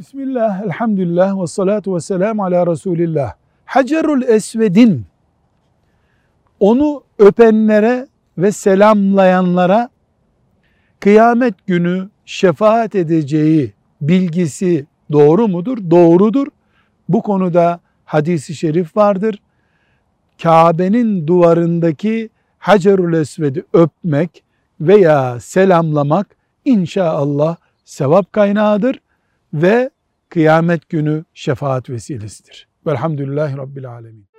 Bismillah, elhamdülillah ve salatu ve selamu ala Resulillah. Hacerul Esved'in onu öpenlere ve selamlayanlara kıyamet günü şefaat edeceği bilgisi doğru mudur? Doğrudur. Bu konuda hadisi şerif vardır. Kabe'nin duvarındaki Hacerul Esved'i öpmek veya selamlamak inşallah sevap kaynağıdır ve kıyamet günü şefaat vesilesidir. Velhamdülillahi Rabbil Alemin.